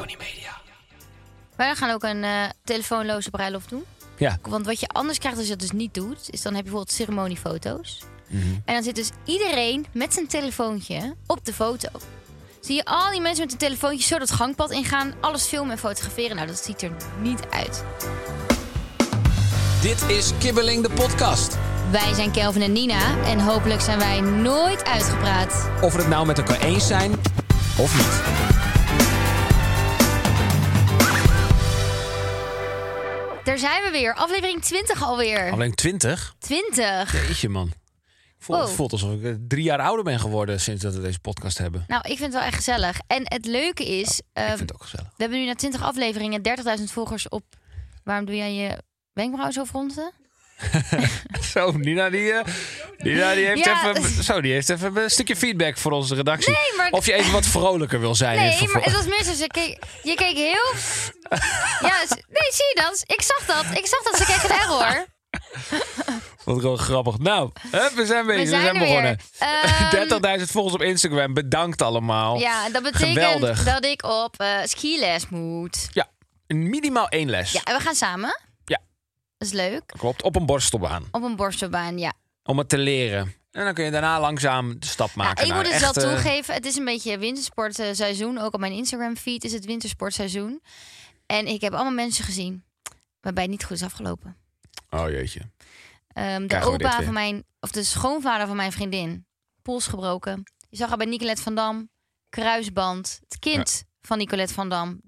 Tony Media. Wij gaan ook een eh, telefoonloze bruiloft doen. Ja. Want wat je anders krijgt als je dat dus niet doet, is dan heb je bijvoorbeeld ceremoniefoto's. Mhm. En dan zit dus iedereen met zijn telefoontje op de foto. Zie je al die mensen met een telefoontje zo dat gangpad ingaan, alles filmen en fotograferen. Nou, dat ziet er niet uit. Dit is Kibbeling de podcast. Wij zijn Kelvin en Nina en hopelijk zijn wij nooit uitgepraat. Of we het nou met elkaar eens zijn of niet. Zijn we weer, aflevering 20 alweer. Alleen 20? 20. Jeetje man. Voel, Wow. Het voelt alsof ik eh, drie jaar ouder ben geworden sinds dat we deze podcast hebben. Nou, ik vind het wel echt gezellig. En het leuke is, Ik ehm, vind het ook gezellig. we hebben nu na 20 afleveringen 30.000 volgers op. Waarom doe jij je wenkbrauw zo fronsen? Zo, Nina die, eh, Nina die heeft Ja. even, zo, die heeft even een stukje feedback voor onze redactie. Nee, maar- Of je even wat vrolijker wil zijn. Nee, maar het was meer zo. Ze keek, je keek heel. Ja, nee, zie je dat? Ik zag dat. Ik zag dat. Ze keek een error. Wat gewoon grappig. Nou, we zijn bezig. We zijn, zijn begonnen. weer. Ehm, 30.000 volgers op Instagram. Bedankt allemaal. Ja, dat betekent Geweldig. dat ik op eh skiles moet. Ja, minimaal één les. Ja, en we gaan samen. Ja. Dat is leuk. Klopt, op een borstelbaan. Op een borstelbaan, ja. Om het te leren. En dan kun je daarna langzaam de stap maken ik naar moet het wel toegeven. Het is een beetje wintersportseizoen. Ook op mijn Instagram feed is het wintersportseizoen. En ik heb allemaal mensen gezien waarbij het niet goed is afgelopen. Oh jeetje. Ehm, de opa van mijn, of de schoonvader van mijn vriendin, pols gebroken. Je zag haar bij Nicolette van Dam, kruisband. Het kind van Nicolette van Dam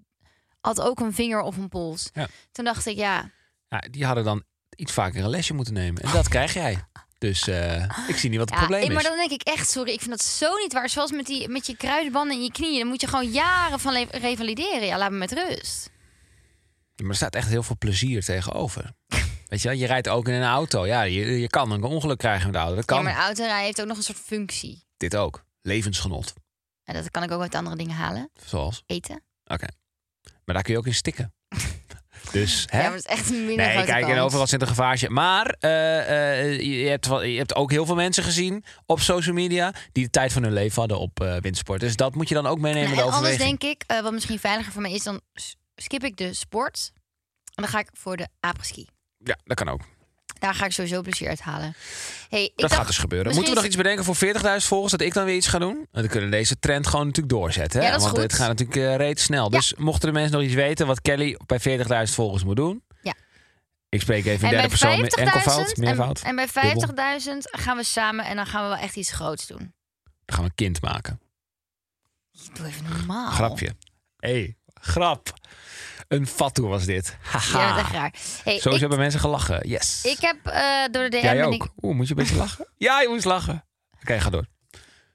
had ook een vinger of een pols. Ja. Toen dacht ik, ja, Ja, die hadden dan iets vaker een lesje moeten nemen. En dat krijg jij. Dus eh, ik zie niet wat het ja probleem eh, maar is. dan denk ik echt, sorry, ik vind dat zo niet waar. Zoals met, die, met je kruisbanden in je knieën, dan moet je gewoon jaren van revalideren. Ja, laat me met rust. Maar er staat echt heel veel plezier tegenover. Weet je wel, je rijdt ook in een auto. Ja, je, je kan een ongeluk krijgen met de auto. Dat kan. Ja, maar autorijden heeft ook nog een soort functie. Dit ook. Levensgenot. En dat kan ik ook uit andere dingen halen. Zoals. Eten. Oké. Maar daar kun je ook in stikken. dus, hè? Ja, maar het is echt een minder Nee, kijk, en kans. overal zit een gevaartje. Maar eh, eh, je, hebt, je hebt ook heel veel mensen gezien op social media... die de tijd van hun leven hadden op eh windsport. Dus dat moet je dan ook meenemen, Nou, de en anders denk ik, wat misschien veiliger voor mij is, dan skip ik de sport. En dan ga ik voor de apres-ski. Ja, dat kan ook. Daar ga ik sowieso plezier uit halen. Hey, ik Dat dacht, gaat dus gebeuren. misschien Moeten we nog iets bedenken voor 40.000 volgers... dat ik dan weer iets ga doen? Dan kunnen we deze trend gewoon natuurlijk doorzetten. Hè? Ja, dat is Want goed. het gaat natuurlijk eh reet snel. Dus mochten de mensen nog iets weten... wat Kelly bij 40.000 volgers moet doen... Ja. Ik spreek even in En derde bij persoon met 50.000 enkelvoud, en, meervoud. en bij dubbel. 50.000 gaan we samen en dan gaan we wel echt iets groots doen. Dan gaan we een kind maken. Doe even normaal. Grapje. Hey, grap. Een fatu was dit. Haha. Ja, dat is raar. Hey, Zo ik, hebben mensen gelachen. Yes. ik heb eh, door de DM... Jij ook. ik- Oeh, moet je een beetje lachen? ja, je moest lachen. Oké, ga door.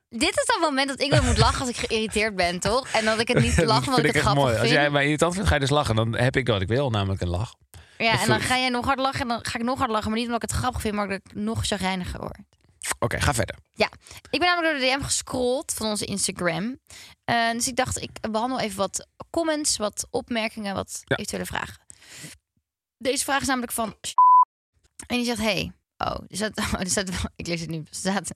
dit is dan het moment dat ik wel moet lachen als ik geïrriteerd ben, toch? En dat ik het niet lach, Dat omdat ik het grappig mooi. vind. Als jij mij irritant vindt, ga je dus lachen. Dan heb ik wat ik wil, namelijk een lach. Ja, Dat en dan ga jij nog hard lachen en dan ga ik nog hard lachen. Maar niet omdat ik het grappig vind, maar omdat ik nog chagrijniger word. Oké, ga verder. Ja, ik ben namelijk door de DM gescrolld van onze Instagram. Eh, dus ik dacht, ik behandel even wat comments, wat opmerkingen, wat Ja. eventuele vragen. Deze vraag is namelijk van... En die zegt, hey... Oh, er staat, oh, er staat, ik lees het nu. Er staat...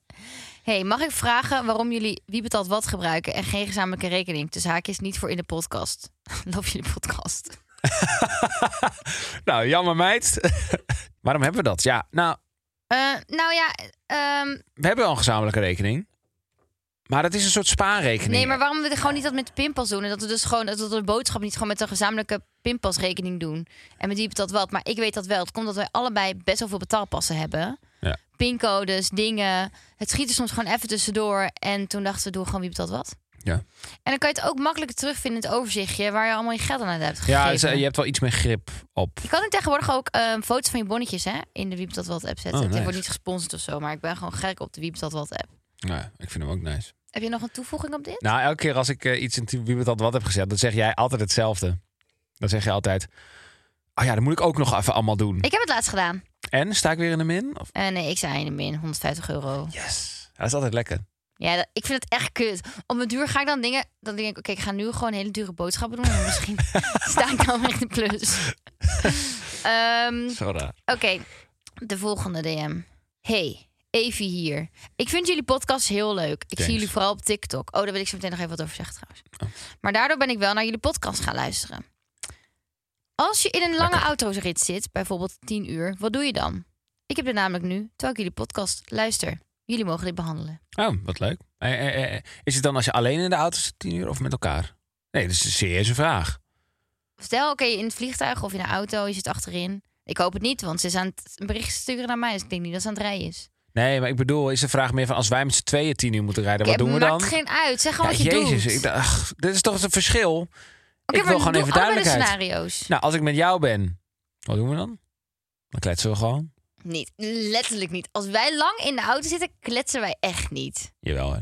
Hey, mag ik vragen waarom jullie wie betaalt wat gebruiken... en geen gezamenlijke rekening? Dus haakjes niet voor in de podcast. Loop je de podcast? Nou, jammer meid. Waarom hebben we dat? Ja, nou, nou ja, ehm, we hebben wel een gezamenlijke rekening. Maar dat is een soort spaarrekening. nee, maar waarom we gewoon niet dat met de pinpas doen? En dat we dus gewoon dat we de boodschap niet gewoon met een gezamenlijke pinpasrekening doen. En met wie betaalt wat? Maar ik weet dat wel. Het komt dat wij allebei best wel veel betaalpassen hebben. Ja. Pincodes, dingen. Het schiet er soms gewoon even tussendoor. En toen dachten we, doe gewoon wie betaalt wat. Ja, En dan kan je het ook makkelijker terugvinden in het overzichtje... waar je allemaal je geld aan hebt gegeven. ja dus, je hebt wel iets meer grip op. Je kan nu tegenwoordig ook eh, foto's van je bonnetjes hè, in de Wie betaalt wat app zetten. Oh, wordt niet gesponsord of zo, maar ik ben gewoon gek op de Wie betaalt wat app. Ja, ik vind hem ook nice. Heb je nog een toevoeging op dit? Nou, elke keer als ik eh, iets in wie het wat heb gezet, dan zeg jij altijd hetzelfde. Dan zeg je altijd, oh ja, dat moet ik ook nog even allemaal doen. Ik heb het laatst gedaan. En sta ik weer in de min? Of... Eh, nee, ik zei in de min, 150 euro. Yes. Dat is altijd lekker. Ja, dat- ik vind het echt kut. Op mijn duur ga ik dan dingen... Dan denk ik, oké, ik ga nu gewoon hele dure boodschappen doen. En misschien sta ik dan echt in de plus. Ehm, Zo raar. Oké, de volgende DM. Hey, Evie hier. Ik vind jullie podcast heel leuk. Ik Thanks. zie jullie vooral op TikTok. Oh, daar wil ik zo meteen nog even wat over zeggen trouwens. Maar daardoor ben ik wel naar jullie podcast gaan luisteren. Als je in een lange autorit zit, bijvoorbeeld 10 uur, wat doe je dan? Ik heb dit namelijk nu, terwijl ik jullie podcast luister. Jullie mogen dit behandelen. Oh, wat leuk. Eh, eh, eh, Is het dan als je alleen in de auto zit tien uur of met elkaar? Nee, dat is een serieuze vraag. Stel, oké, in het vliegtuig of in een auto, je zit achterin. Ik hoop het niet, want ze is aan het een bericht sturen naar mij. Dus ik denk niet dat ze aan het rijden is. Nee, maar ik bedoel, is de vraag meer van als wij met z'n tweeën tien uur moeten rijden, wat doen we dan? maakt geen uit. Zeg gewoon Ja, wat je Jezus, doet. ik dacht, ach, dit is toch het verschil? Ik wil maar gewoon even de duidelijkheid. scenario's. Nou, als ik met jou ben, wat doen we dan? Dan kletsen we gewoon. Niet, letterlijk niet. Als wij lang in de auto zitten, kletsen wij echt niet. Jawel, hè.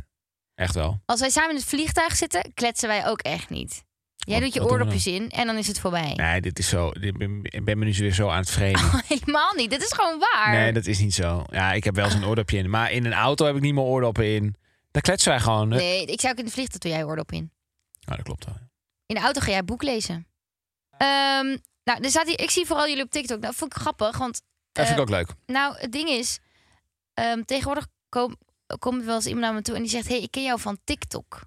Echt wel. Als wij samen in het vliegtuig zitten, kletsen wij ook echt niet. Jij Wat- doet je oordopjes in en dan is het voorbij. Nee, dit is zo. dit Ik ben me nu weer zo aan het vreden. Helemaal niet. Dit is gewoon waar. Nee, dat is niet zo. Ja, ik heb wel zo'n oordopje in. Maar in een auto heb ik niet meer oordoppen in. Daar kletsen wij gewoon. Nee, ik zou ook in de vliegtuig doe jij oordop in. Nou, dat klopt wel. In de auto ga jij boek lezen. Ehm, nou, er staat hier, ik zie vooral jullie op TikTok. Nou, vond ik grappig, want Dat vind ik Eh, ook leuk. Nou, het ding is, ehm, tegenwoordig kom, komt wel eens iemand naar me toe en die zegt: hey, ik ken jou van TikTok.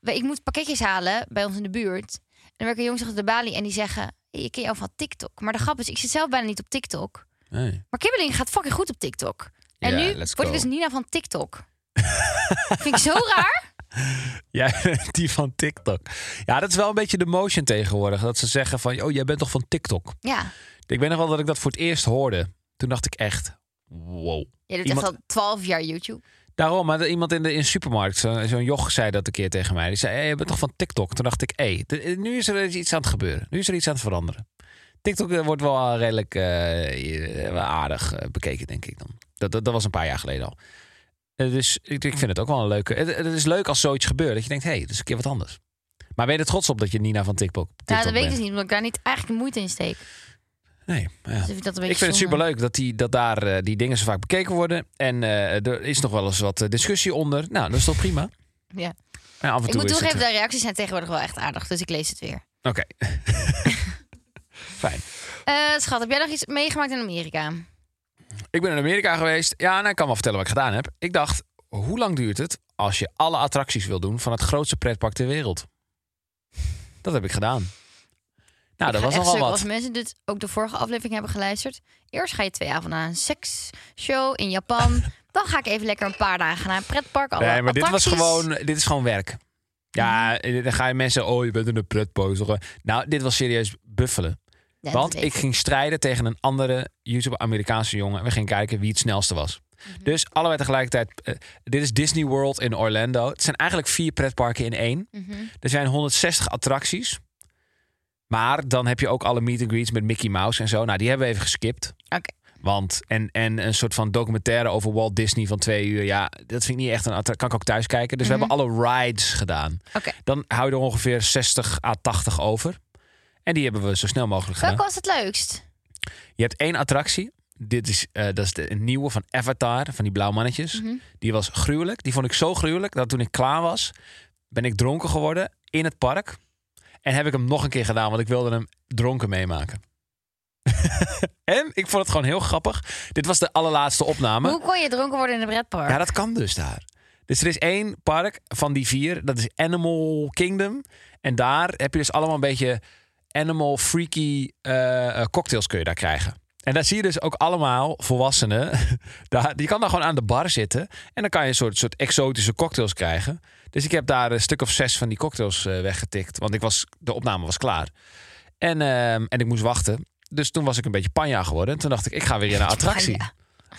Ik moet pakketjes halen bij ons in de buurt. En dan werken jongens achter de balie en die zeggen: hey, ik ken jou van TikTok. Maar de grap is, ik zit zelf bijna niet op TikTok. Nee. Maar Kibbeling gaat fucking goed op TikTok. En Ja, nu word ik dus Nina van TikTok. Vind ik zo raar. Ja, die van TikTok. Ja, dat is wel een beetje de motion tegenwoordig. Dat ze zeggen van, oh, jij bent toch van TikTok? Ja, Ik weet nog wel dat ik dat voor het eerst hoorde. Toen dacht ik echt, wow. je doet Iemand- echt al 12 jaar YouTube. Daarom, maar iemand in de, in de supermarkt, zo- zo'n joch zei dat een keer tegen mij. Die zei, hey, je bent toch van TikTok? Toen dacht ik, hé, hey, nu is er iets aan het gebeuren. Nu is er iets aan het veranderen. TikTok eh, wordt wel redelijk eh, eh, wel aardig eh, bekeken, denk ik dan. Dat, dat, dat was een paar jaar geleden al. Eh, dus ik, ik vind het ook wel een leuke... Het, het is leuk als zoiets gebeurt, dat je denkt, hé, hey, dat is een keer wat anders. Maar ben je er trots op dat je Nina van TikTok, TikTok Nou, dat weet ik bent? dus niet, omdat ik daar niet eigenlijk moeite in steek. Nee, ja. Dus ik vind dat een beetje Ik vind het superleuk dat, die, dat daar eh, die dingen zo vaak bekeken worden. En eh, er is nog wel eens wat eh, discussie onder. Nou, dat is toch prima? Ja. En af en Ik toe moet toegeven, het, de reacties zijn tegenwoordig wel echt aardig. Dus ik lees het weer. Oké. Fijn. Schat, heb jij nog iets meegemaakt in Amerika? Ik ben in Amerika geweest. Ja, nou, ik kan wel vertellen wat ik gedaan heb. Ik dacht, hoe lang duurt het als je alle attracties wil doen van het grootste pretpark ter wereld? Dat heb ik gedaan. Nou, dat was stuk. wat. Als mensen dit ook de vorige aflevering hebben geluisterd. Eerst ga je twee avonden naar een seksshow in Japan. Dan ga ik even lekker een paar dagen naar een pretpark. Alle Nee, maar dit was gewoon, dit is gewoon werk. Ja, Mhm. dan ga je mensen, oh, je bent in een pretpark. Nou, dit was serieus buffelen. Ja, Want ik ging strijden tegen een andere YouTube-Amerikaanse jongen. We gingen kijken wie het snelste was. Mhm. Dus allebei tegelijkertijd. eh, dit is Disney World in Orlando. Het zijn eigenlijk vier pretparken in één. Mhm. Er zijn 160 attracties. Maar dan heb je ook alle meet and greets met Mickey Mouse en zo. Nou, die hebben we even geskipt. Oké. Want, en, en een soort van documentaire over Walt Disney van twee uur. Ja, dat vind ik niet echt een attractie. Kan ik ook thuis kijken. Dus we hebben alle rides gedaan. Oké. Dan hou je er ongeveer 60 à 80 over. En die hebben we zo snel mogelijk gedaan. Welke was het leukst? Je hebt één attractie. Dit is, eh, dat is de nieuwe van Avatar, van die blauwe mannetjes. Mhm. Die was gruwelijk. Die vond ik zo gruwelijk dat toen ik klaar was, ben ik dronken geworden in het park. En heb ik hem nog een keer gedaan, want ik wilde hem dronken meemaken. en ik vond het gewoon heel grappig. Dit was de allerlaatste opname. Hoe kon je dronken worden in een pretpark? Ja, dat kan dus daar. Dus er is één park van die vier. Dat is Animal Kingdom. En daar heb je dus allemaal een beetje animal freaky eh, eh, cocktails kun je daar krijgen. En daar zie je dus ook allemaal volwassenen. daar, je kan daar gewoon aan de bar zitten. En dan kan je een soort, soort exotische cocktails krijgen. Dus ik heb daar een stuk of zes van die cocktails eh, weggetikt. Want ik was, de opname was klaar. En, ehm, en ik moest wachten. Dus toen was ik een beetje panja geworden. En toen dacht ik, ik ga weer in een attractie.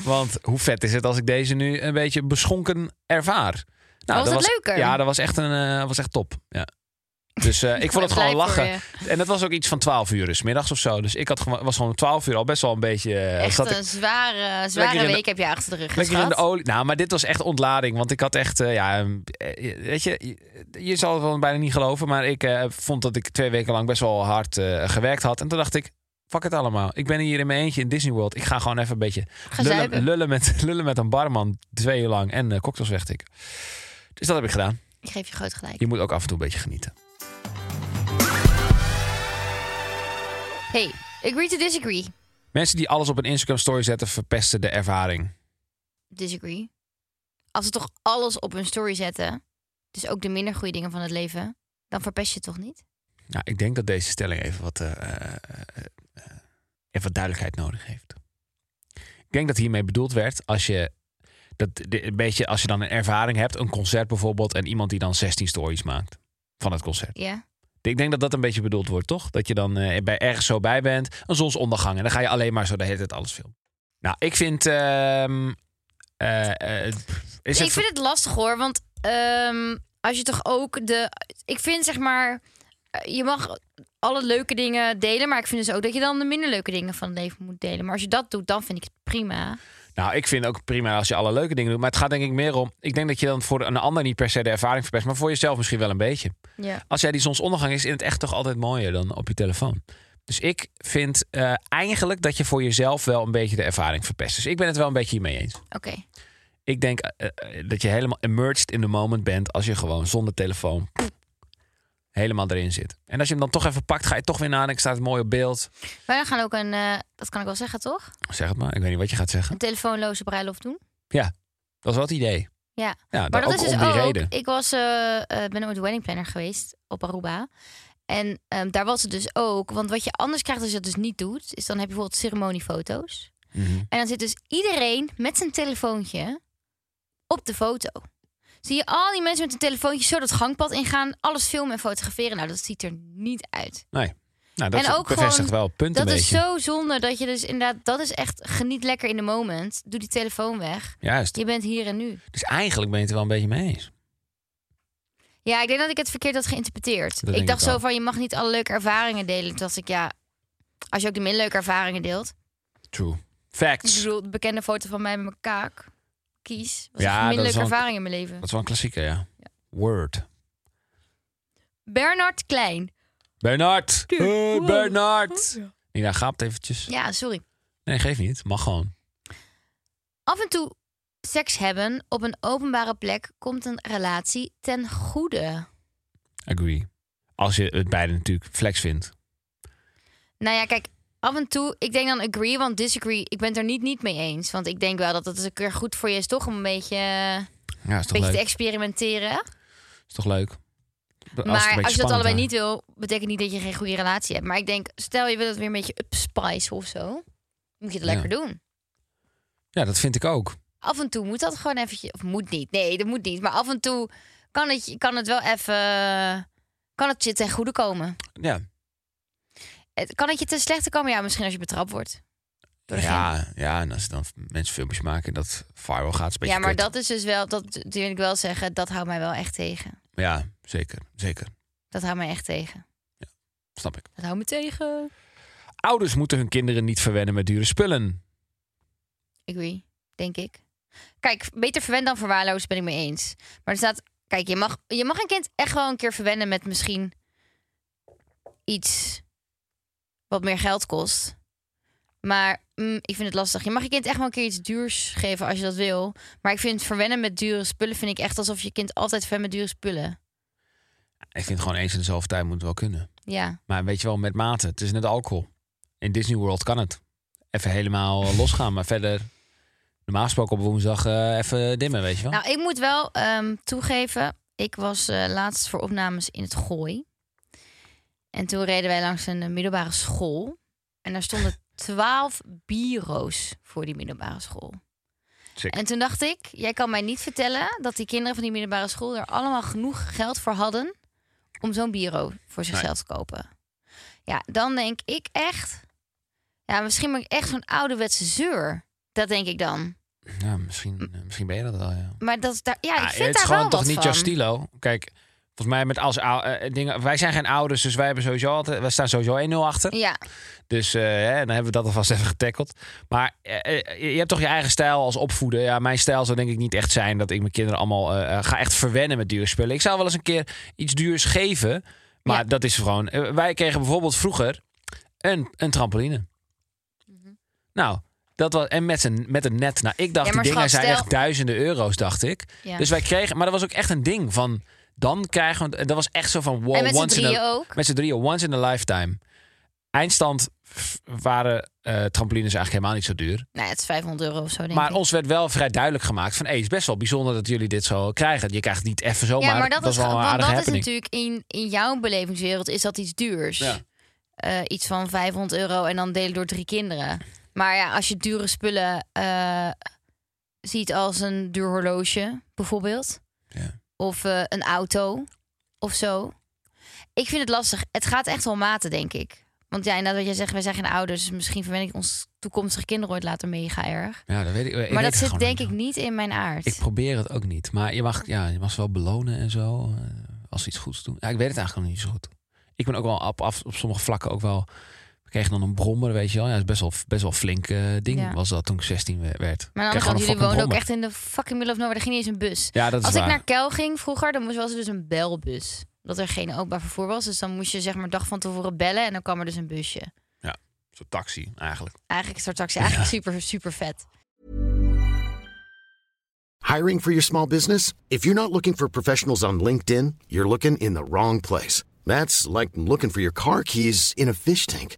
Want hoe vet is het als ik deze nu een beetje beschonken ervaar? Nou, Was het leuker? Ja, dat was echt, een, eh, was echt top. Ja. Dus eh, ik vond het gewoon lachen. En dat was ook iets van 12 uur, dus middags of zo. Dus ik had gewoon, was gewoon om 12 uur al best wel een beetje. eh, Echt ik een zware, zware de- week heb je achter de rug lekker in de geschat. olie. Nou, maar dit was echt ontlading. Want ik had echt, eh, ja, eh, weet je, je, je zal het wel bijna niet geloven. Maar ik vond dat ik twee weken lang best wel hard gewerkt had. En toen dacht ik, fuck het allemaal. Ik ben hier in mijn eentje in Disney World. Ik ga gewoon even een beetje lullen, met, lullen met een barman twee uur lang. En eh, cocktails wegtikken. Dus dat heb ik gedaan. Ik geef je groot gelijk. Je moet ook af en toe een beetje genieten. Hey, agree to disagree. Mensen die alles op een Instagram story zetten, verpesten de ervaring. Disagree. Als ze toch alles op hun story zetten, dus ook de minder goede dingen van het leven, dan verpest je het toch niet? Nou, ik denk dat deze stelling even wat, eh, eh, eh, even wat duidelijkheid nodig heeft. Ik denk dat hiermee bedoeld werd als je dat een beetje als je dan een ervaring hebt, een concert bijvoorbeeld, en iemand die dan 16 stories maakt van het concert. Ja. Ik denk dat dat een beetje bedoeld wordt, toch? Dat je dan eh, bij ergens zo bij bent, een zonsondergang, en dan ga je alleen maar zo de hele tijd alles filmen. Nou, ik vind. ehm, eh, eh, is ik het vind het lastig hoor, want ehm, als je toch ook de. Ik vind zeg maar. Je mag alle leuke dingen delen, maar ik vind dus ook dat je dan de minder leuke dingen van het leven moet delen. Maar als je dat doet, dan vind ik het prima. Nou, ik vind ook prima als je alle leuke dingen doet. Maar het gaat denk ik meer om... Ik denk dat je dan voor een ander niet per se de ervaring verpest... maar voor jezelf misschien wel een beetje. Ja. Als jij die zonsondergang is in het echt toch altijd mooier dan op je telefoon. Dus ik vind eh, eigenlijk dat je voor jezelf wel een beetje de ervaring verpest. Dus ik ben het wel een beetje hiermee eens. Oké. Ik denk eh, eh, dat je helemaal immersed in the moment bent... als je gewoon zonder telefoon helemaal erin zit. En als je hem dan toch even pakt, ga je toch weer nadenken. Staat het mooi op beeld. Wij gaan ook een. eh, dat kan ik wel zeggen, toch? Zeg het maar, ik weet niet wat je gaat zeggen. Een telefoonloze bruiloft doen. Dat is wel het idee. Ja. Ja, Maar dat is dus om die ook. reden. Ik was, eh, ben ooit wedding planner geweest op Aruba. En ehm, daar was het dus ook. Want wat je anders krijgt als je dat dus niet doet, is dan heb je bijvoorbeeld ceremoniefoto's. Mhm. En dan zit dus iedereen met zijn telefoontje op de foto. Zie je al die mensen met een telefoontje zo dat gangpad ingaan, alles filmen en fotograferen. Nou, dat ziet er niet uit. Nee. Nou, dat En ook bevestigt gewoon- wel punt Dat een is beetje. zo zonde dat je dus inderdaad, dat is echt geniet lekker in de moment. Doe die telefoon weg. Juist. Je bent hier en nu. Dus eigenlijk ben je het er wel een beetje mee eens. Ja, ik denk dat ik het verkeerd had geïnterpreteerd. Dat ik dacht ik zo van, je mag niet alle leuke ervaringen delen. Toen dacht ik, ja, als je ook de minder leuke ervaringen deelt. True. Ik Facts. bedoel, de bekende foto van mij met mijn kaak. Kies. Was Ja, ja, minder leuke een- ervaring in mijn leven. Dat is wel een klassieker, ja. Word. Bernard Klein. Bernard. Hey, wow. Bernard. Nina gaapt eventjes. Ja, sorry. Nee, geef niet. Mag gewoon. Af en toe seks hebben op een openbare plek komt een relatie ten goede. Agree. Als je het beide natuurlijk flex vindt. Nou ja, kijk, af en toe, ik denk dan agree, want disagree, ik ben het er niet, niet mee eens. Want ik denk wel dat het een keer goed voor je is toch om een beetje, Ja, beetje te experimenteren. Is toch leuk. Als maar als je dat allebei niet wil, betekent niet dat je geen goede relatie hebt. Maar ik denk, stel je wil het weer een beetje upspice of zo, moet je het Ja. lekker doen. Ja, dat vind ik ook. Af en toe moet dat gewoon eventjes, of moet niet, nee, dat moet niet. Maar af en toe kan het, kan het wel even, kan het je ten goede komen. Ja. Het- Kan het je ten slechte komen? Ja, misschien als je betrapt wordt. Ja, ja, en als dan mensen filmpjes maken dat viral gaat, is een beetje Ja, maar kut. dat is dus wel, dat wil ik wel zeggen, dat houdt mij wel echt tegen. Ja, zeker. Zeker. Dat houdt mij echt tegen. Snap ik. Dat houdt me tegen. Ouders moeten hun kinderen niet verwennen met dure spullen. Agree, denk ik. Kijk, beter verwend dan verwaarloosd ben ik mee eens. Maar er staat, kijk, je mag, je mag een kind echt wel een keer verwennen met misschien iets wat meer geld kost. Maar mm, ik vind het lastig. Je mag je kind echt wel een keer iets duurs geven als je dat wil. Maar ik vind verwennen met dure spullen vind ik echt alsof je kind altijd verwent met dure spullen. Ik vind gewoon eens in de zoveel tijd moet het wel kunnen. Ja, Maar weet je wel, met mate. Het is net alcohol. In Disney World kan het. Even helemaal losgaan. Maar verder, normaal gesproken op woensdag eh, even dimmen, weet je wel. Nou, ik moet wel ehm, toegeven. Ik was eh, laatst voor opnames in het Gooi. En toen reden wij langs een eh, middelbare school. En daar stonden twaalf bureaus voor die middelbare school. En toen dacht ik, jij kan mij niet vertellen dat die kinderen van die middelbare school er allemaal genoeg geld voor hadden om zo'n bureau voor zichzelf te kopen. Ja, dan denk ik echt, ja, misschien ben ik echt zo'n ouderwetse zeur. Dat denk ik dan. Ja, misschien, eh, misschien ben je dat wel, ja. Maar dat is daar, ja, ik Ah, vind het is daar gewoon wel toch niet van. jouw stilo. Kijk, Volgens mij met als ou- eh, dingen. Wij zijn geen ouders, dus wij hebben sowieso altijd. Wij staan sowieso 1-0 achter. Ja, Dus eh, hè, dan hebben we dat alvast even getackeld. Maar eh, eh, je hebt toch je eigen stijl als opvoeden. Ja, mijn stijl zou denk ik niet echt zijn dat ik mijn kinderen allemaal eh, eh, ga echt verwennen met dure spullen. Ik zou wel eens een keer iets duurs geven. Maar Ja. dat is gewoon. eh, wij kregen bijvoorbeeld vroeger een, een trampoline. Nou, dat was. En met een, met een net. Nou, ik dacht, Mhm. Ja, die dingen schat, zijn stel- echt duizenden euro's, dacht ik. ja. Dus wij kregen. Maar dat was ook echt een ding van. Dan krijgen we. Dat was echt zo van. Wow, en met z'n once in a- drieën ook. met z'n drieën, once in a lifetime. Eindstand waren eh, trampolines eigenlijk helemaal niet zo duur. Nou, het is 500 euro of zo, denk Maar ik. ons werd wel vrij duidelijk gemaakt van... Hey, het is best wel bijzonder dat jullie dit zo krijgen. Je krijgt niet even zomaar. ja, maar dat, is, wel een want dat is natuurlijk in, in jouw belevingswereld is dat iets duurs. Ja. Eh, iets van 500 euro en dan delen door drie kinderen. Maar ja, als je dure spullen eh, ziet als een duur horloge, bijvoorbeeld. Ja. Of eh, een auto of zo. Ik vind het lastig. Het gaat echt wel maten, denk ik. Want ja, inderdaad wat jij zegt, wij zijn geen ouders. Dus misschien verwen ik ons toekomstige kinderen ooit later mega erg. Ja, dat weet ik. maar dat zit denk ik niet in mijn aard. Ik probeer het ook niet. Maar je mag, ja, je mag ze wel belonen en zo. eh, als ze iets goeds doen. Ja, ik weet het eigenlijk nog niet zo goed. Ik ben ook wel op, af, op sommige vlakken ook wel... We kregen dan een brommer, weet je wel. Ja, dat is best wel, best wel flink eh, ding. Ja. Was dat toen ik 16 we- werd. maar aan Ik de kreeg andere kant, jullie woonden ook echt in de fucking middle of nowhere. Er ging niet eens een bus. Ja, dat is Als waar. ik naar Kel ging vroeger, dan was er dus een belbus. Dat er geen openbaar vervoer was. Dus dan moest je zeg maar dag van tevoren bellen en dan kwam er dus een busje. Zo'n taxi, eigenlijk. Eigenlijk een soort taxi. Eigenlijk super, super vet. Hiring for your small business? If you're not looking for professionals on LinkedIn, you're looking in the wrong place. That's like looking for your car keys in a fish tank.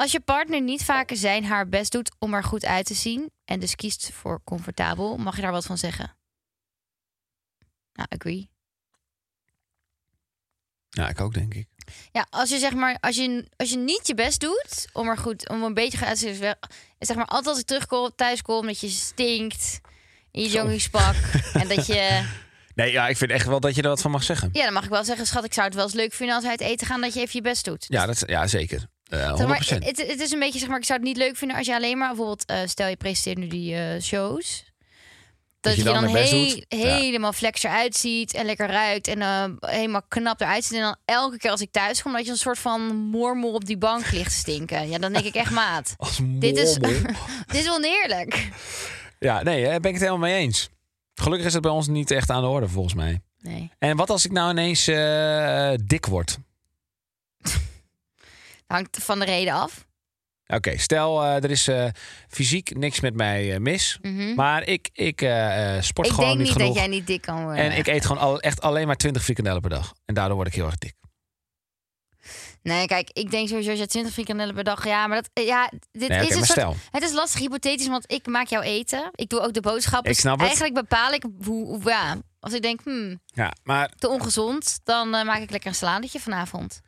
Als je partner niet vaker zijn haar best doet om er goed uit te zien en dus kiest voor comfortabel, mag je daar wat van zeggen? Nou, agree. Ja, ik ook, denk ik. Ja, als je zeg maar, als je, als je niet je best doet om er goed, om een beetje uit te zien, is zeg maar altijd als ik terugkom, thuis kom, dat je stinkt in je jongenspak en dat je, Nee, ja, ik vind echt wel dat je er wat van mag zeggen. ja, dan mag ik wel zeggen, schat, ik zou het wel eens leuk vinden als wij uit eten gaan, dat je even je best doet. Ja, dat, ja zeker. Eh 100%. Zeg maar, het, het is een beetje, zeg maar, ik zou het niet leuk vinden als je alleen maar bijvoorbeeld, eh, stel je presenteert nu die eh, shows. Dat, je je dan, doet? Ja. helemaal flex eruit ziet en lekker ruikt en helemaal knap eruit ziet. En dan elke keer als ik thuis kom, dat je een soort van mormel op die bank ligt stinken. Ja, dan denk ik echt, maat, dit is, dit is oneerlijk. Ja, nee, daar ben ik het helemaal mee eens. Gelukkig is het bij ons niet echt aan de orde, volgens mij. Nee, En wat als ik nou ineens dik word? hangt van de reden af. Oké, stel eh, er is eh, fysiek niks met mij eh, mis. Mhm. Maar ik, ik eh, eh, sport Ik gewoon denk niet niet genoeg. dat jij niet dik kan worden. En ik eet gewoon al, echt alleen maar 20 frikandellen per dag. En daardoor word ik heel erg dik. Nee, kijk, ik denk sowieso als je 20 frikandellen per dag. Ja, maar dat, ja, dit Nee, is een soort, stel. Het is lastig hypothetisch, want ik maak jou eten. Ik doe ook de boodschappen. Ik snap het. Eigenlijk bepaal ik hoe, hoe- ja, als ik denk, hmm, Ja, maar te ongezond, dan maak ik lekker een saladetje vanavond.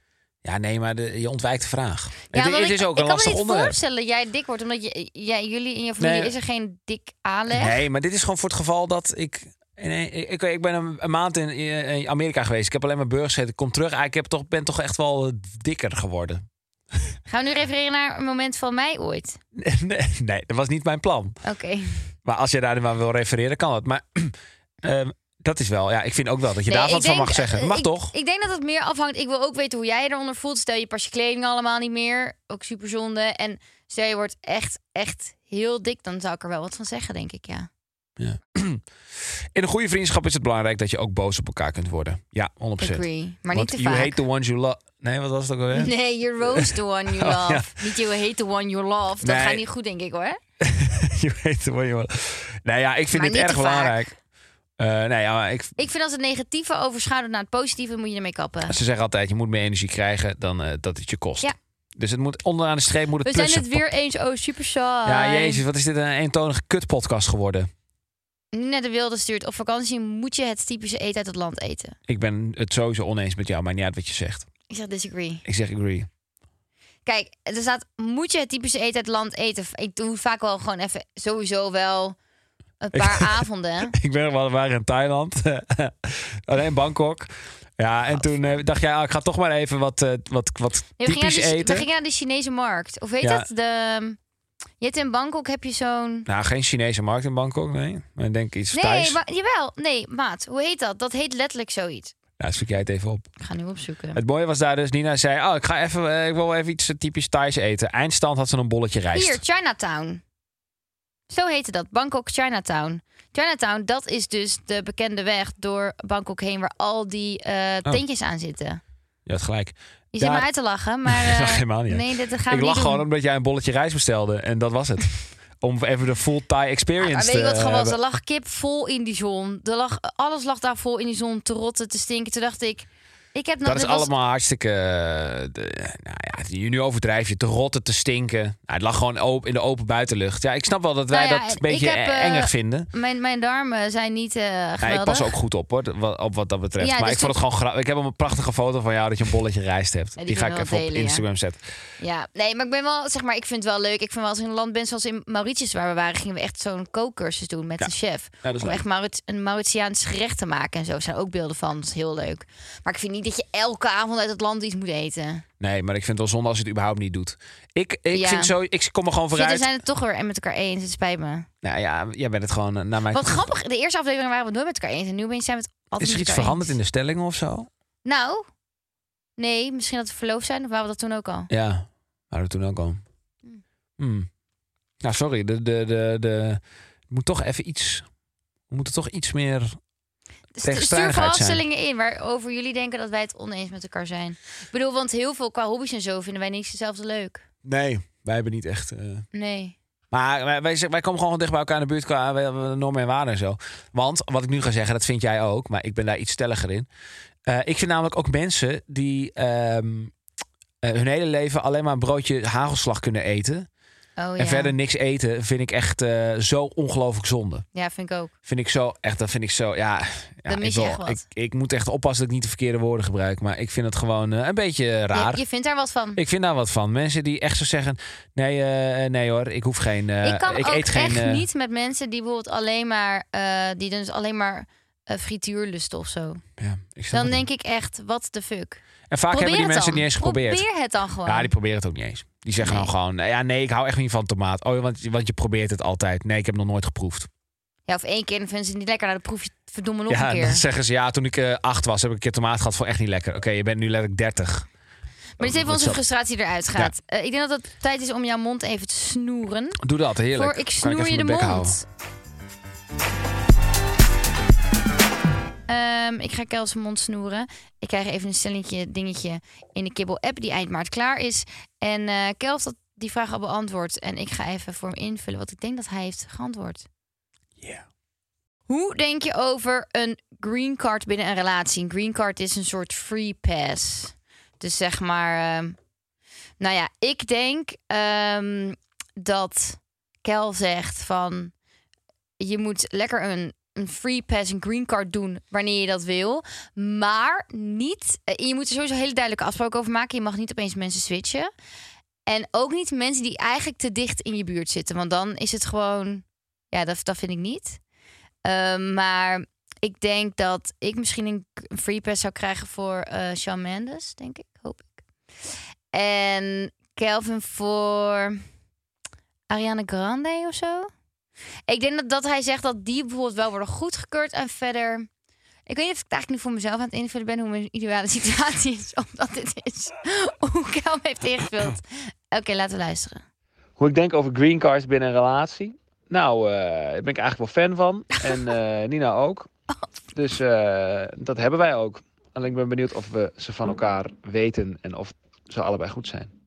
Ja, nee, maar de, je ontwijkt de vraag. Ja, het, het ik, is ook ik een kan me lastig niet onderwerp. voorstellen dat jij dik wordt, omdat je, jij, jullie in je familie Nee. is er geen dik aanleg. Nee, maar dit is gewoon voor het geval dat ik. Nee, ik, ik ben een, een maand in, in Amerika geweest. Ik heb alleen maar burgers gegeten. Ik kom terug. Ah, Ik heb toch, ben toch echt wel dikker geworden. Gaan we nu refereren naar een moment van mij ooit? Nee, nee, dat was niet mijn plan. Oké. Maar als je daar maar wil refereren, kan het. Maar ehm, dat is wel. Ja, ik vind ook wel dat je Nee, daar wat van denk, mag zeggen. eh, Mag ik, toch? Ik denk dat het meer afhangt. Ik wil ook weten hoe jij je eronder voelt. Stel je pas je kleding allemaal niet meer. Ook super zonde. En stel je wordt echt, echt heel dik. Dan zou ik er wel wat van zeggen, denk ik, ja. In een goede vriendschap is het belangrijk dat je ook boos op elkaar kunt worden. Ja, 100%. Agree. Maar niet te you vaak. hate the ones you love. Nee, wat was het ook alweer? Nee, you roast the one you Oh, love. ja. Niet you hate the one you love. Dat Nee. gaat niet goed, denk ik, hoor. you hate the one you love. Nee, ja, ik vind Maar dit erg belangrijk. Eh, nee, ja, ik, Ik vind als het negatieve overschaduwt naar het positieve, moet je ermee kappen. ze zeggen altijd, je moet meer energie krijgen dan eh, dat het je kost. Ja. Dus het moet onderaan de streep moet We het zijn plussen. het weer eens. Oh, super saai. Ja, jezus, wat is dit een eentonige kutpodcast geworden. Nina de Wilde stuurt. Op vakantie moet je het typische eten uit het land eten. Ik ben het sowieso oneens met jou, maar niet uit wat je zegt. Ik zeg disagree. Ik zeg agree. Kijk, er staat, moet je het typische eten uit het land eten? Ik doe vaak wel gewoon even, sowieso wel een paar avonden. Ik ben wel, we waren in Thailand. Alleen Bangkok. Ja, en toen eh, dacht jij, ah, ik ga toch maar even wat, eh, wat, wat Nee, we, gingen typisch de, we eten. gingen naar de Chinese markt. Of weet Ja. het? De, je hebt in Bangkok heb je zo'n... Nou, geen Chinese markt in Bangkok, nee. Maar ik denk iets Nee, Thais. maar, jawel. Nee, maat. Hoe heet dat? Dat heet letterlijk zoiets. Nou, zoek jij het even op. Ik ga nu opzoeken. Het mooie was daar dus, Nina zei, oh, ik ga even, eh, ik wil even iets typisch Thais eten. Eindstand had ze een bolletje rijst. Hier, Chinatown. Zo heette dat. Bangkok Chinatown. Chinatown, dat is dus de bekende weg door Bangkok heen... waar al die eh Oh. tentjes aan zitten. Je had gelijk. Je zit Daar- me uit te lachen, maar... Ik eh, lach helemaal niet. Nee, dat dat gaan ik we lach niet gewoon omdat jij een bolletje rijst bestelde. En dat was het. Om even de full Thai experience Maar weet je te wat gewoon was? Er lag kip vol in die zon. Er lag, alles lag daar vol in die zon te rotten, te stinken. Toen dacht ik, ik heb nog... Dat is was- allemaal hartstikke. eh, de- nou ja, nu overdrijf je te rotten, te stinken. Nou, het lag gewoon open, in de open buitenlucht. Ja, ik snap wel dat wij Nou ja, dat een beetje heb, e- eh, engig vinden. Mijn, mijn darmen zijn niet Ja, geweldig. ik pas ook goed op hoor, wat- op wat dat betreft. Ja, maar dus ik vond het gewoon grappig. Ik heb een prachtige foto van jou dat je een bolletje rijst hebt. die die, ga ik even op. Instagram zetten. Ja, nee, maar ik ben wel, zeg maar, ik vind het wel leuk. Ik vind wel als ik in een land ben zoals in Mauritius waar we waren, gingen we echt zo'n kookcursus doen met een chef. Om leuk. echt Maurit een Mauritiaans gerecht te maken en zo. Er zijn ook beelden van, dat is heel leuk. Maar ik vind niet dat je elke avond uit het land iets moet eten. Nee, maar ik vind het wel zonde als je het überhaupt niet doet. Ik, ik Ja. vind zo, ik kom er gewoon Shit, we vooruit. zijn het toch weer met elkaar eens. Het spijt me. Nou ja, jij bent het gewoon eh, naar mij. Wat grappig, de eerste aflevering waren we het nooit met elkaar eens. En nu opeens zijn we het altijd Is er iets veranderd in de stellingen of zo? Nou, nee, misschien dat we verloofd zijn. Of waren we dat toen ook al? Ja, waren we toen ook al. Hmm. Nou, sorry. De, de, de, de, moet toch even iets. We moeten toch iets meer. St- Stuur tegenstrijdigheid vooral zijn. stellingen in waarover jullie denken dat wij het oneens met elkaar zijn. Ik bedoel, want heel veel qua hobby's en zo vinden wij niks hetzelfde leuk. Nee, wij hebben niet echt. eh, Nee. Maar wij, wij, wij komen gewoon dicht bij elkaar in de buurt qua hebben normen en waarden en zo. Want wat ik nu ga zeggen, dat vind jij ook, maar ik ben daar iets stelliger in. Eh, ik vind namelijk ook mensen die ehm, eh, hun hele leven alleen maar een broodje hagelslag kunnen eten. Oh ja. En verder niks eten, vind ik echt eh, zo ongelooflijk zonde. Ja, vind ik ook. Vind ik zo, echt, dat vind ik zo, ja. ja ik, wil- ik, ik moet echt oppassen dat ik niet de verkeerde woorden gebruik. Maar ik vind het gewoon eh, een beetje raar. Je, je vindt daar wat van. Ik vind daar wat van. Mensen die echt zo zeggen: nee, eh, nee hoor, ik hoef geen. ik kan ook eet geen. echt niet met mensen die bijvoorbeeld alleen maar, die dus alleen maar frituur lusten of zo. ja, ik Dan denk ik echt, wat de fuck. En vaak Probeer hebben die mensen het niet eens geprobeerd. Probeer het dan gewoon. Ja, die proberen het ook niet eens. Die zeggen dan gewoon: ja, nee, ik hou echt niet van tomaat. Oh, want, want je probeert het altijd. Nee, ik heb nog nooit geproefd. Ja, of één keer en dan vinden ze het niet lekker. Nou, dan proef je het verdomme nog ja, een dan keer. zeggen ze: ja, toen ik eh, acht was, heb ik een keer tomaat gehad. Vond echt niet lekker. Oké, je bent nu letterlijk 30. Maar dit is even onze frustratie eruit gaat. Eh, ik denk dat het tijd is om jouw mond even te snoeren. Doe dat, heerlijk. Voor ik snoer je de bek Ehm, ik ga Kels mond snoeren. Ik krijg even een stelletje dingetje in de Kibbel-app die eind maart klaar is. En eh Kels had die vraag al beantwoord. En ik ga even voor hem invullen wat ik denk dat hij heeft geantwoord. Ja. Hoe denk je over een green card binnen een relatie? Een green card is een soort free pass. Dus zeg maar, ehm, nou ja, ik denk ehm, dat Kel zegt van je moet lekker een, een free pass, een green card doen wanneer je dat wil. Maar niet, eh, je moet er sowieso hele duidelijke afspraken over maken. Je mag niet opeens mensen switchen. En ook niet mensen die eigenlijk te dicht in je buurt zitten. Want dan is het gewoon, ja, dat, dat vind ik niet. Ehm, maar ik denk dat ik misschien een, free pass zou krijgen voor eh Shawn Mendes, denk ik, hoop ik. En Kelvin voor Ariana Grande of zo. Ik denk dat, dat hij zegt dat die bijvoorbeeld wel worden goedgekeurd en verder. Ik weet niet of ik het eigenlijk nu voor mezelf aan het invullen ben hoe mijn ideale situatie is, omdat dit is hoe Kel me heeft ingevuld. Oké, laten we luisteren. Hoe ik denk over green cards binnen een relatie. Nou, eh, daar ben ik eigenlijk wel fan van. En eh, Nina ook. Dus eh, dat hebben wij ook. Alleen ik ben benieuwd of we ze van elkaar weten en of ze allebei goed zijn.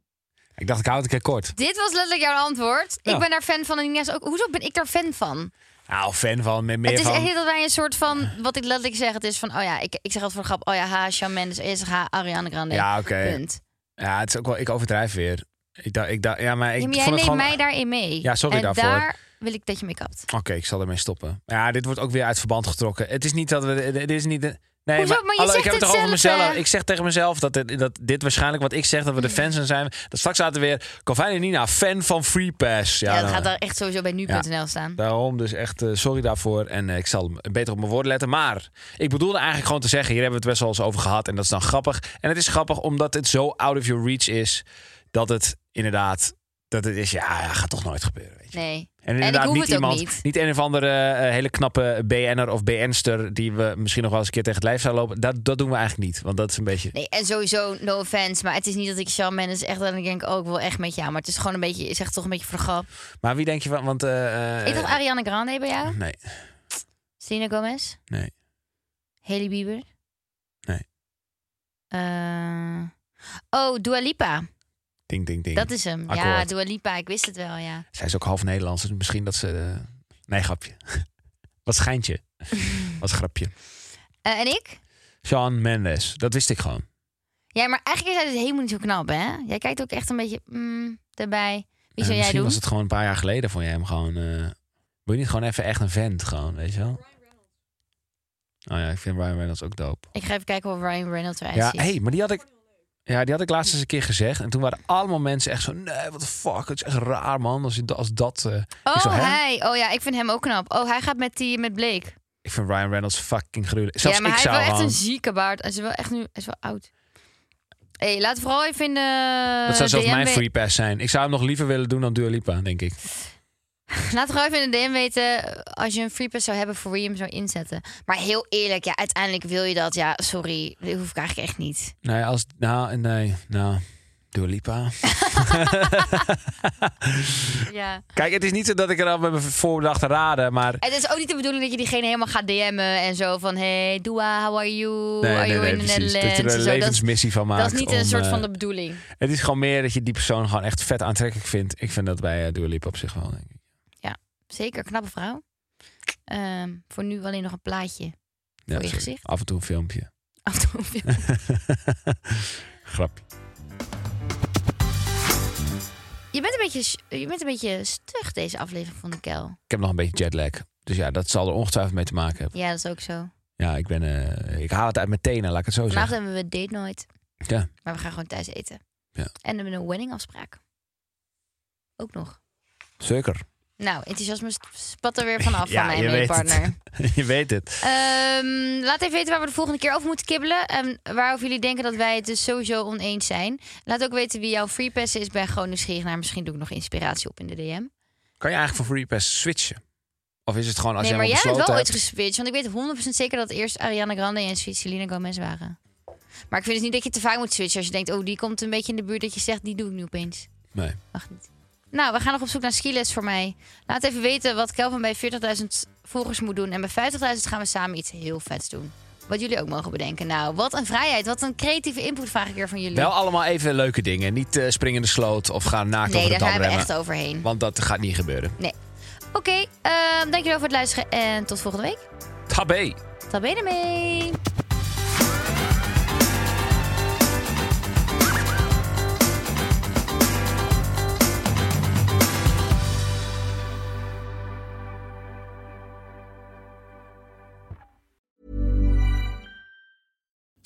Ik dacht, ik hou het een keer kort. Dit was letterlijk jouw antwoord. Ja. Ik ben daar fan van en Nina's ook. Hoezo ben ik daar fan van? Nou, fan van, met meer het is van... echt dat wij een soort van, wat ik letterlijk zeg, het is van, oh ja, ik, ik zeg altijd voor de grap, oh ja, ha, Shawn Mendes, ha, Ariana Grande. Ja, oké. Ja, het is ook wel, ik overdrijf weer. Ik dacht, ik dacht, ja, maar ik Ja, maar jij neemt het gewoon... mij daarin mee. Ja, sorry en daarvoor. daar wil ik dat je mee kapt. Oké, ik zal ermee stoppen. Ja, dit wordt ook weer uit verband getrokken. Het is niet dat we. Dit is niet. Nee, Hoezo? Maar je hallo, ik zegt heb het toch over mezelf. Ik zeg tegen mezelf dat dit, dat dit waarschijnlijk wat ik zeg, dat we de fans zijn. Dat straks zaten we weer Calvin en Nina, fan van Free Pass. Ja, Ja, dat nou, gaat daar echt sowieso bij nu.nl staan. Daarom dus echt eh, sorry daarvoor. En eh, ik zal beter op mijn woorden letten. Maar ik bedoelde eigenlijk gewoon te zeggen, hier hebben we het best wel eens over gehad. En dat is dan grappig. En het is grappig omdat het zo out of your reach is. Dat het inderdaad, dat het is, ja gaat toch nooit gebeuren. Nee. En ik inderdaad niet iemand, niet. een of andere eh, hele knappe BN'er of BN'ster die we misschien nog wel eens een keer tegen het lijf zouden lopen. Dat, dat doen we eigenlijk niet, want dat is een beetje. Nee, en sowieso, no offense. Maar het is niet dat ik Shawn Mendes echt dat ik denk, oh, ik wil echt met jou. Maar het is gewoon een beetje, je zegt toch een beetje voor grap. Maar wie denk je van? Want eh, ik dacht Ariana Grande bij jou. nee, Selena Gomez. nee. Hailey Bieber. Nee. Oh, Dua Lipa. Ding, ding, ding. Dat is hem. Ja. Dua Lipa. Ik wist het wel, ja. Zij is ook half Nederlands, dus misschien dat ze. eh, Nee, grapje. Wat schijntje. Wat grapje. Eh, en ik? Shawn Mendes, dat wist ik gewoon. Ja, maar eigenlijk is hij dus helemaal niet zo knap, hè? Jij kijkt ook echt een beetje mm, erbij. Wie Eh, zou jij misschien doen? was het gewoon een paar jaar geleden voor je hem gewoon. eh wil je niet gewoon even echt een vent, gewoon, weet je wel? Oh ja, ik vind Ryan Reynolds ook dope. Ik ga even kijken of Ryan Reynolds eruit Ja, ziet. hey, maar die had ik. Ja, die had ik laatst eens een keer gezegd. En toen waren allemaal mensen echt zo... Nee, wat de fuck. Het is echt raar, man. Als, je, als dat... eh, zo, Oh, hij. Oh ja, ik vind hem ook knap. Oh, hij gaat met, die, met Blake. Ik vind Ryan Reynolds fucking gruwelijk. Zelfs ja, maar ik hij zou heeft wel echt een zieke baard. Hij is wel echt nu... Hij is wel oud. hey, laat vooral even in de Dat zou zelfs mijn free pass zijn. Ik zou hem nog liever willen doen dan Dua Lipa, denk ik. Laat vooral even in de DM weten als je een free pass zou hebben voor wie je hem zou inzetten. Maar heel eerlijk, ja, uiteindelijk wil je dat. Ja, sorry. Dat hoef ik eigenlijk echt niet. Nee, als... Nou, nee. Nou, Dua Lipa. Ja. Kijk, het is niet zo dat ik er al met mijn voorbedacht raden, maar... Het is ook niet de bedoeling dat je diegene helemaal gaat DM'en en zo van... Hey, Dua, how are you? Nee, are nee, you nee, in the precies. Dat Netherlands? je er een levensmissie van maakt. Dat is niet een soort eh, van de bedoeling. Het is gewoon meer dat je die persoon gewoon echt vet aantrekkelijk vindt. Ik vind dat bij uh, Dua Lipa op zich wel, denk ik. Zeker, knappe vrouw. Ehm, voor nu alleen nog een plaatje. Ja, Voor je gezicht. Af en toe een filmpje. Af en toe een film. Grapje. Je bent een beetje, je bent een beetje stug deze aflevering van de Kel. Ik heb nog een beetje jetlag. Dus ja, dat zal er ongetwijfeld mee te maken hebben. Ja, dat is ook zo. Ja, ik ben... eh, ik haal het uit mijn tenen, laat ik het zo Vanavond zeggen. hebben we date nooit. Ja. Maar we gaan gewoon thuis eten. Ja. En we hebben een weddingafspraak. Ook nog. Zeker. Nou, enthousiasme spat er weer vanaf Ja, van mijn je weet partner. je weet het. Ehm, laat even weten waar we de volgende keer over moeten kibbelen. En waarover jullie denken dat wij het dus sowieso oneens zijn. Laat ook weten wie jouw free pass is. Ben gewoon nieuwsgierig naar. Misschien doe ik nog inspiratie op in de DM. Kan je eigenlijk van Free Pass switchen? Of is het gewoon als nee, je maar jij bent wel ooit geswitcht. Want ik weet 100% zeker dat eerst Ariana Grande en Selena Gomez waren. Maar ik vind dus niet dat je te vaak moet switchen. Als je denkt, oh, die komt een beetje in de buurt. Dat je zegt, die doe ik nu opeens. hebt? Nee. Mag niet. Nou, we gaan nog op zoek naar skiles voor mij. Laat even weten wat Kelvin bij 40.000 volgers moet doen. En bij 50.000 gaan we samen iets heel vets doen. Wat jullie ook mogen bedenken. Nou, wat een vrijheid. Wat een creatieve input vraag ik weer van jullie. Wel allemaal even leuke dingen. Niet eh springen in de sloot of gaan naakt nee, over daar de dam gaan we echt overheen. Want dat gaat niet gebeuren. Nee. Oké, ehm, dankjewel voor het luisteren. En tot volgende week. Tabé. Tabé ermee.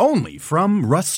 Only from Rust